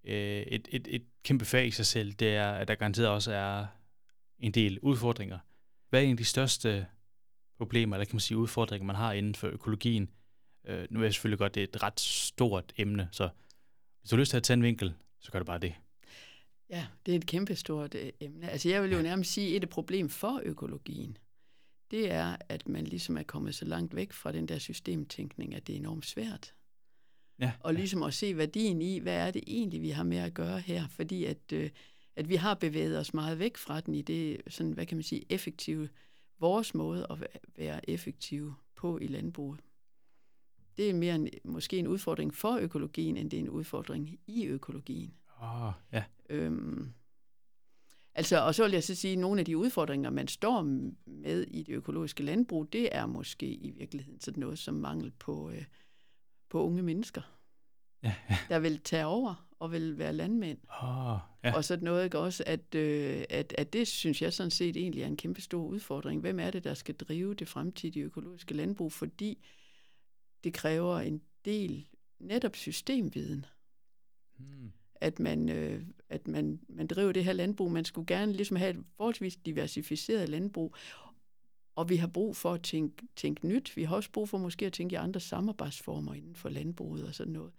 øh, et, et, et kæmpe fag i sig selv, det er, at der garanteret også er en del udfordringer. Hvad er en af de største problemer, eller kan man sige udfordringer, man har inden for økologien? Øh, nu er jeg selvfølgelig godt, det er et ret stort emne, så hvis du har lyst til at tage en vinkel, så gør du bare det. Ja, det er et kæmpestort øh, emne. Altså jeg vil jo nærmest sige, at et problem for økologien, det er, at man ligesom er kommet så langt væk fra den der systemtænkning, at det er enormt svært. Ja, Og ligesom at se værdien i, hvad er det egentlig, vi har med at gøre her, fordi at, øh, at vi har bevæget os meget væk fra den i det, sådan, hvad kan man sige, effektive, vores måde at væ- være effektive på i landbruget. Det er mere en, måske en udfordring for økologien, end det er en udfordring i økologien. Åh, oh, ja. Øhm, altså, og så vil jeg så sige, at nogle af de udfordringer, man står med i det økologiske landbrug, det er måske i virkeligheden sådan noget som mangel på, øh, på unge mennesker, Ja, ja. der vil tage over og vil være landmænd. Oh, ja. Og sådan noget ikke også, at, øh, at, at det synes jeg sådan set egentlig er en kæmpe stor udfordring. Hvem er det, der skal drive det fremtidige økologiske landbrug? Fordi det kræver en del netop systemviden Hmm. at man, øh, at man, man driver det her landbrug. Man skulle gerne ligesom have et forholdsvis diversificeret landbrug, og vi har brug for at tænke, tænke nyt. Vi har også brug for måske at tænke i andre samarbejdsformer inden for landbruget og sådan noget.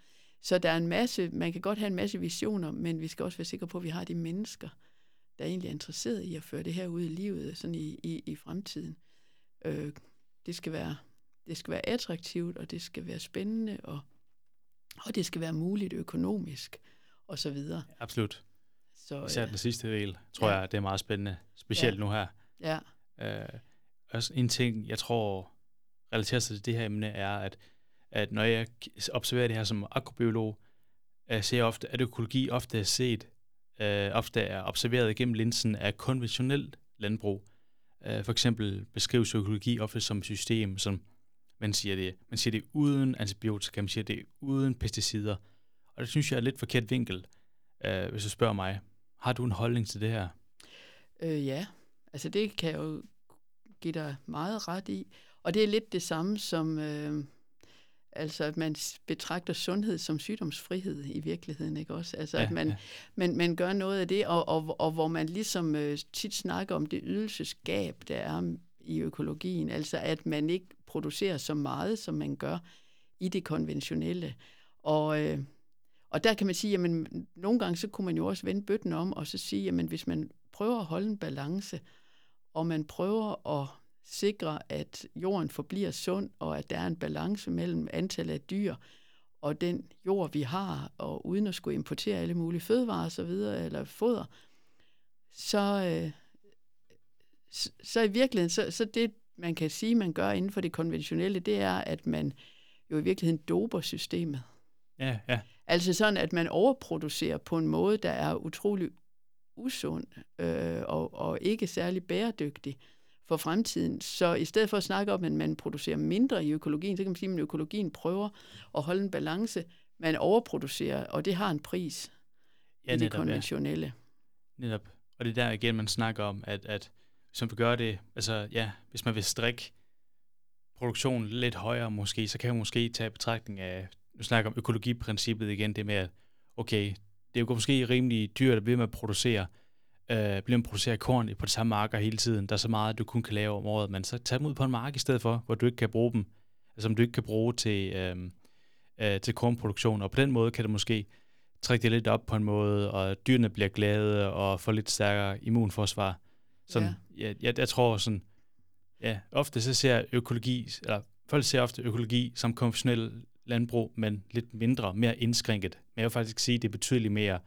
Så der er en masse, man kan godt have en masse visioner, men vi skal også være sikre på, at vi har de mennesker, der egentlig er interesseret i at føre det her ud i livet, sådan i, i, i fremtiden. Øh, det, skal være, det skal være attraktivt, og det skal være spændende, og, og det skal være muligt økonomisk, og så videre. Absolut. Så, Især øh, den sidste del, tror ja. jeg, det er meget spændende. Specielt Ja. nu her. ja, Øh, også en ting, jeg tror relaterer sig til det her emne, er, at, at når jeg observerer det her som agrobiolog, øh, ser jeg ofte, at økologi ofte er set, øh, ofte er observeret gennem linsen af konventionelt landbrug. Øh, for eksempel beskrives økologi ofte som et system, som man siger det, man siger det uden antibiotika, man siger det uden pesticider. Og det synes jeg er lidt forkert vinkel, øh, hvis du spørger mig. Har du en holdning til det her? øh, ja, altså det kan jeg jo give dig meget ret i. Og det er lidt det samme som, øh, altså at man betragter sundhed som sygdomsfrihed i virkeligheden, ikke også? Altså at man, ja. man, man gør noget af det, og, og, og hvor man ligesom øh, tit snakker om det ydelsesgab, der er i økologien, altså at man ikke producerer så meget, som man gør i det konventionelle. Og, øh, og der kan man sige, jamen nogle gange så kunne man jo også vende bøtten om, og så sige, jamen hvis man prøver at holde en balance, og man prøver at sikre, at jorden forbliver sund, og at der er en balance mellem antallet af dyr og den jord, vi har, og uden at skulle importere alle mulige fødevarer og så videre, eller foder, så, øh, så, så i virkeligheden, så, så det, man kan sige, man gør inden for det konventionelle, det er, at man jo i virkeligheden doper systemet. Ja, ja. Altså sådan, at man overproducerer på en måde, der er utrolig usund øh, og, og ikke særlig bæredygtig for fremtiden. Så i stedet for at snakke om, at man producerer mindre i økologien, så kan man sige, at økologien prøver at holde en balance. Man overproducerer, og det har en pris ja i det netop, ja. konventionelle. Netop. Og det er der igen, man snakker om, at, at hvis man vil gøre det, altså ja, hvis man vil strikke produktionen lidt højere måske, så kan man måske tage betragtning af, nu snakker om økologiprincippet igen, det med, at okay, det er jo måske rimelig dyrt at blive med at producere, øh, blive med at producere korn på det samme marker hele tiden. Der er så meget, du kun kan lave om året, men så tag dem ud på en mark i stedet for, hvor du ikke kan bruge dem, altså som du ikke kan bruge til, øh, øh, til kornproduktion, og på den måde kan det måske trække det lidt op på en måde, og dyrene bliver glade og får lidt stærkere immunforsvar. Sådan, ja. jeg, jeg, jeg tror sådan, ja, ofte så ser økologi, eller folk ser ofte økologi som konventionel landbrug, men lidt mindre, mere indskrænket. Men jeg vil faktisk sige, at det er betydeligt mere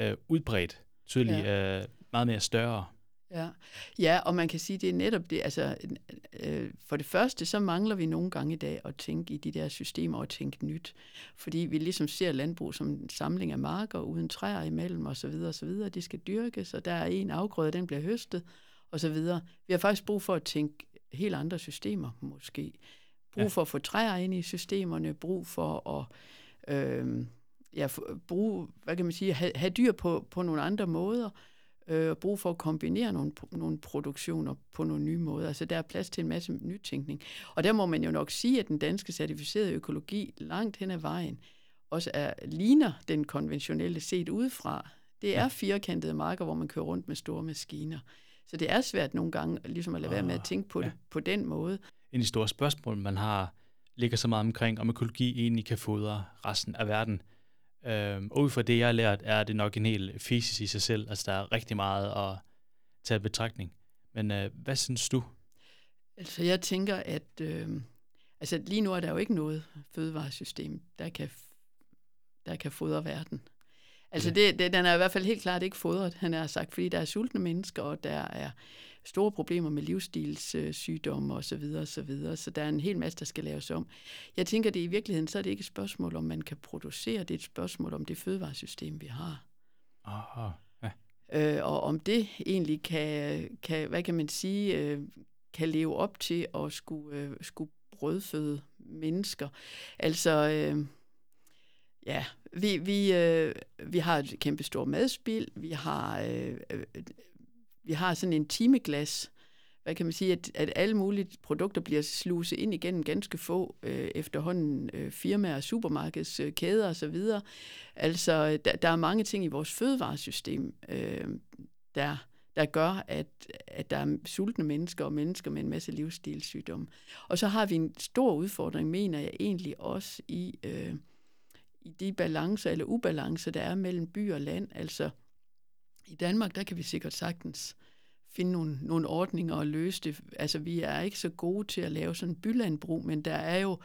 øh, udbredt, betydeligt øh, meget mere større. Ja. ja, og man kan sige, det er netop det. Altså, øh, for det første, så mangler vi nogle gange i dag at tænke i de der systemer og tænke nyt. Fordi vi ligesom ser landbrug som en samling af marker uden træer imellem osv. videre. De skal dyrkes, og der er en afgrøde, den bliver høstet og så videre. Vi har faktisk brug for at tænke helt andre systemer måske. Brug Ja. for at få træer ind i systemerne, brug for at øh, ja, bruge, hvad kan man sige, have, have dyr på, på nogle andre måder. øh, og brug for at kombinere nogle, nogle produktioner på nogle nye måder. Altså der er plads til en masse nytænkning. Og der må man jo nok sige, at den danske certificerede økologi langt hen ad vejen også er, ligner den konventionelle set udefra. Det er firkantede marker, hvor man kører rundt med store maskiner. Så det er svært nogle gange ligesom at lade være med at ah, tænke på ja. det på den måde. En af de store spørgsmål, man har, ligger så meget omkring, om økologi egentlig kan fodre resten af verden. Øhm, og ud fra det, jeg har lært, er det nok en hel fysisk i sig selv. Altså, der er rigtig meget at tage betragtning. Men øh, hvad synes du? Altså, jeg tænker, at øh, altså, lige nu er der jo ikke noget fødevaresystem, der kan, der kan fodre verden. Altså, det, det, den er i hvert fald helt klart ikke fodret, han har sagt, fordi der er sultne mennesker, og der er store problemer med livsstilssygdomme osv. Så, videre, og så, videre. så der er en hel masse, der skal laves om. Jeg tænker, at i virkeligheden så er det ikke et spørgsmål, om man kan producere, det er et spørgsmål om det fødevaresystem, vi har. Aha, ja. Øh, og om det egentlig kan, kan, hvad kan man sige, øh, kan leve op til at skulle, øh, skulle brødføde mennesker. Altså, øh, ja, vi, vi, øh, vi har et kæmpe stort madspil, vi har, øh, øh, vi har sådan en timeglas, hvad kan man sige, at, at alle mulige produkter bliver sluset ind igennem ganske få øh, efterhånden øh, firmaer, supermarkedskæder øh, osv. Altså, der, der er mange ting i vores fødevaresystem, øh, der, der gør, at, at der er sultne mennesker og mennesker med en masse livsstilssygdomme. Og så har vi en stor udfordring, mener jeg egentlig også i... Øh, i de balancer eller ubalancer, der er mellem by og land. Altså i Danmark, der kan vi sikkert sagtens finde nogle, nogle ordninger og løse det. Altså vi er ikke så gode til at lave sådan en bylandbrug, men der er jo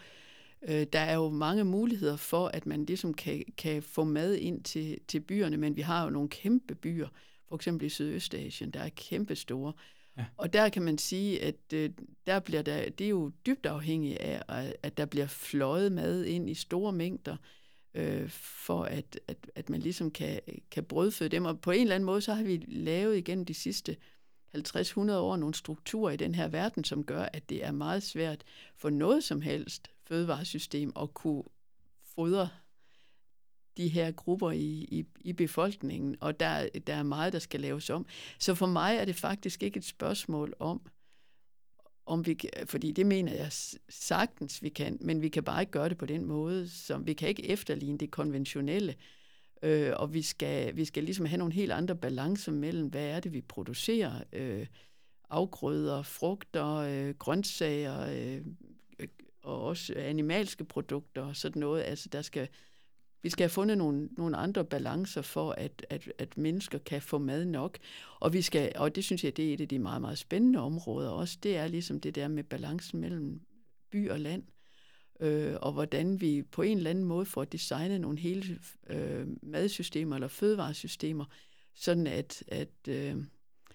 øh, der er jo mange muligheder for, at man ligesom kan, kan få mad ind til, til byerne, men vi har jo nogle kæmpe byer, for eksempel i Sydøstasien, der er kæmpe store. Ja. Og der kan man sige, at øh, der bliver der, det er jo dybt afhængigt af, at der bliver fløjet mad ind i store mængder, øh, for at, at, at man ligesom kan, kan brødføde dem. Og på en eller anden måde, så har vi lavet igennem de sidste 50-100 år nogle strukturer i den her verden, som gør, at det er meget svært for noget som helst fødevaresystem at kunne fodre de her grupper i, i, i befolkningen, og der, der er meget, der skal laves om. Så for mig er det faktisk ikke et spørgsmål om, om vi, fordi det mener jeg sagtens, vi kan, men vi kan bare ikke gøre det på den måde, som vi kan ikke efterligne det konventionelle, øh, og vi skal, vi skal ligesom have nogle helt andre balancer mellem, hvad er det, vi producerer, øh, afgrøder, frugter, øh, grøntsager, øh, og også animalske produkter og sådan noget. Altså, der skal, vi skal have fundet nogle, nogle andre balancer for, at, at, at mennesker kan få mad nok. Og, vi skal, og det synes jeg, det er et af de meget, meget spændende områder også. Det er ligesom det der med balancen mellem by og land. Øh, og hvordan vi på en eller anden måde får designet nogle hele øh, madsystemer eller fødevaresystemer, sådan at, at, øh,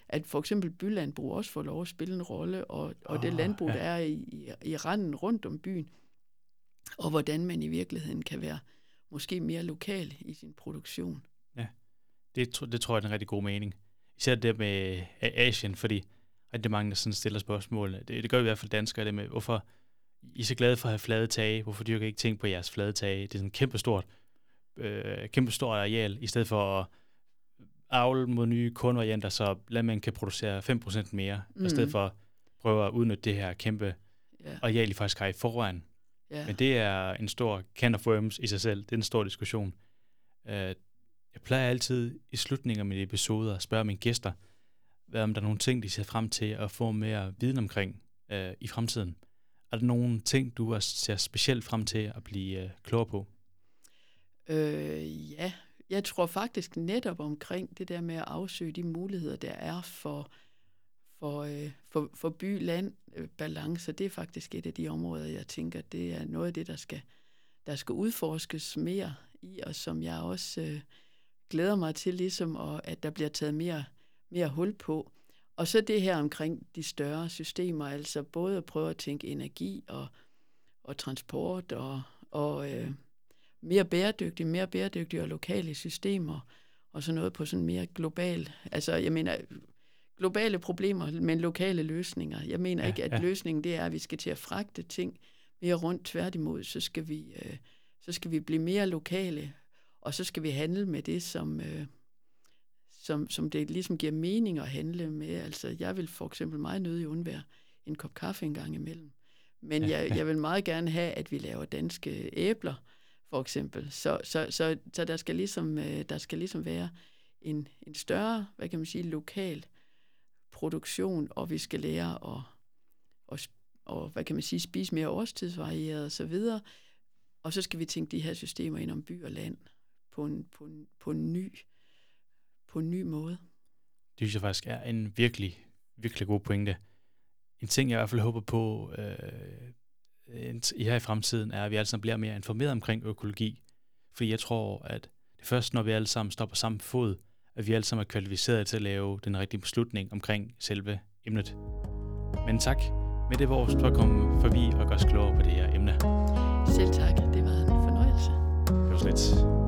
at for eksempel bylandbrug også får lov at spille en rolle, og, og oh, det landbrug, ja. der er i, i, i randen rundt om byen, og hvordan man i virkeligheden kan være måske mere lokal i sin produktion. Ja, det, det tror jeg er en rigtig god mening. Især det med Asien, fordi rigtig mange der sådan stiller spørgsmål. Det, det gør i hvert fald danskere, det med, hvorfor I er så glade for at have flade tage, hvorfor dyrker I ikke ting på jeres flade tage? Det er sådan kæmpestort, øh, kæmpestort areal, i stedet for at avle mod nye kornvarianter, så landmænd kan producere 5% mere, mm. i stedet for at prøve at udnytte det her kæmpe yeah. areal, I faktisk har i forvejen. Ja. Men det er en stor can of worms i sig selv. Det er en stor diskussion. Uh, jeg plejer altid i slutningen af mine episoder at spørge mine gæster, hvad om der er nogle ting, de ser frem til at få mere viden omkring uh, i fremtiden. Er der nogle ting, du ser specielt frem til at blive uh, klogere på? Øh, ja, jeg tror faktisk netop omkring det der med at afsøge de muligheder, der er for for, øh, for, for Øh, balance, det er faktisk et af de områder, jeg tænker, det er noget af det, der skal, der skal udforskes mere i, og som jeg også øh, glæder mig til, ligesom, og at der bliver taget mere, mere hul på. Og så det her omkring de større systemer, altså både at prøve at tænke energi og, og transport og, og øh, mere bæredygtige, mere bæredygtige og lokale systemer, og så noget på sådan mere global, altså jeg mener, globale problemer, men lokale løsninger. Jeg mener ja, ikke, at ja. løsningen det er, at vi skal til at fragte ting mere rundt. Tværtimod, så skal vi, øh, så skal vi blive mere lokale, og så skal vi handle med det, som, øh, som, som det ligesom giver mening at handle med. Altså, jeg vil for eksempel meget nødig undvære en kop kaffe en gang imellem. Men jeg, jeg vil meget gerne have, at vi laver danske æbler, for eksempel. Så, så, så, så der, skal ligesom, øh, der skal ligesom være en, en større, hvad kan man sige, lokal produktion, og vi skal lære at, at og, hvad kan man sige, spise mere årstidsvarieret og så videre. Og så skal vi tænke de her systemer ind om by og land på en, på en, på en, ny, på en ny måde. Det synes jeg faktisk er en virkelig, virkelig god pointe. En ting, jeg i hvert fald håber på øh, i her i fremtiden, er, at vi alle sammen bliver mere informeret omkring økologi. Fordi jeg tror, at det først, når vi alle sammen står på samme fod, at vi alle sammen er kvalificeret til at lave den rigtige beslutning omkring selve emnet. Men tak med det vores for at komme forbi og gøre os klogere på det her emne. Selv tak. Det var en fornøjelse. Det var slet.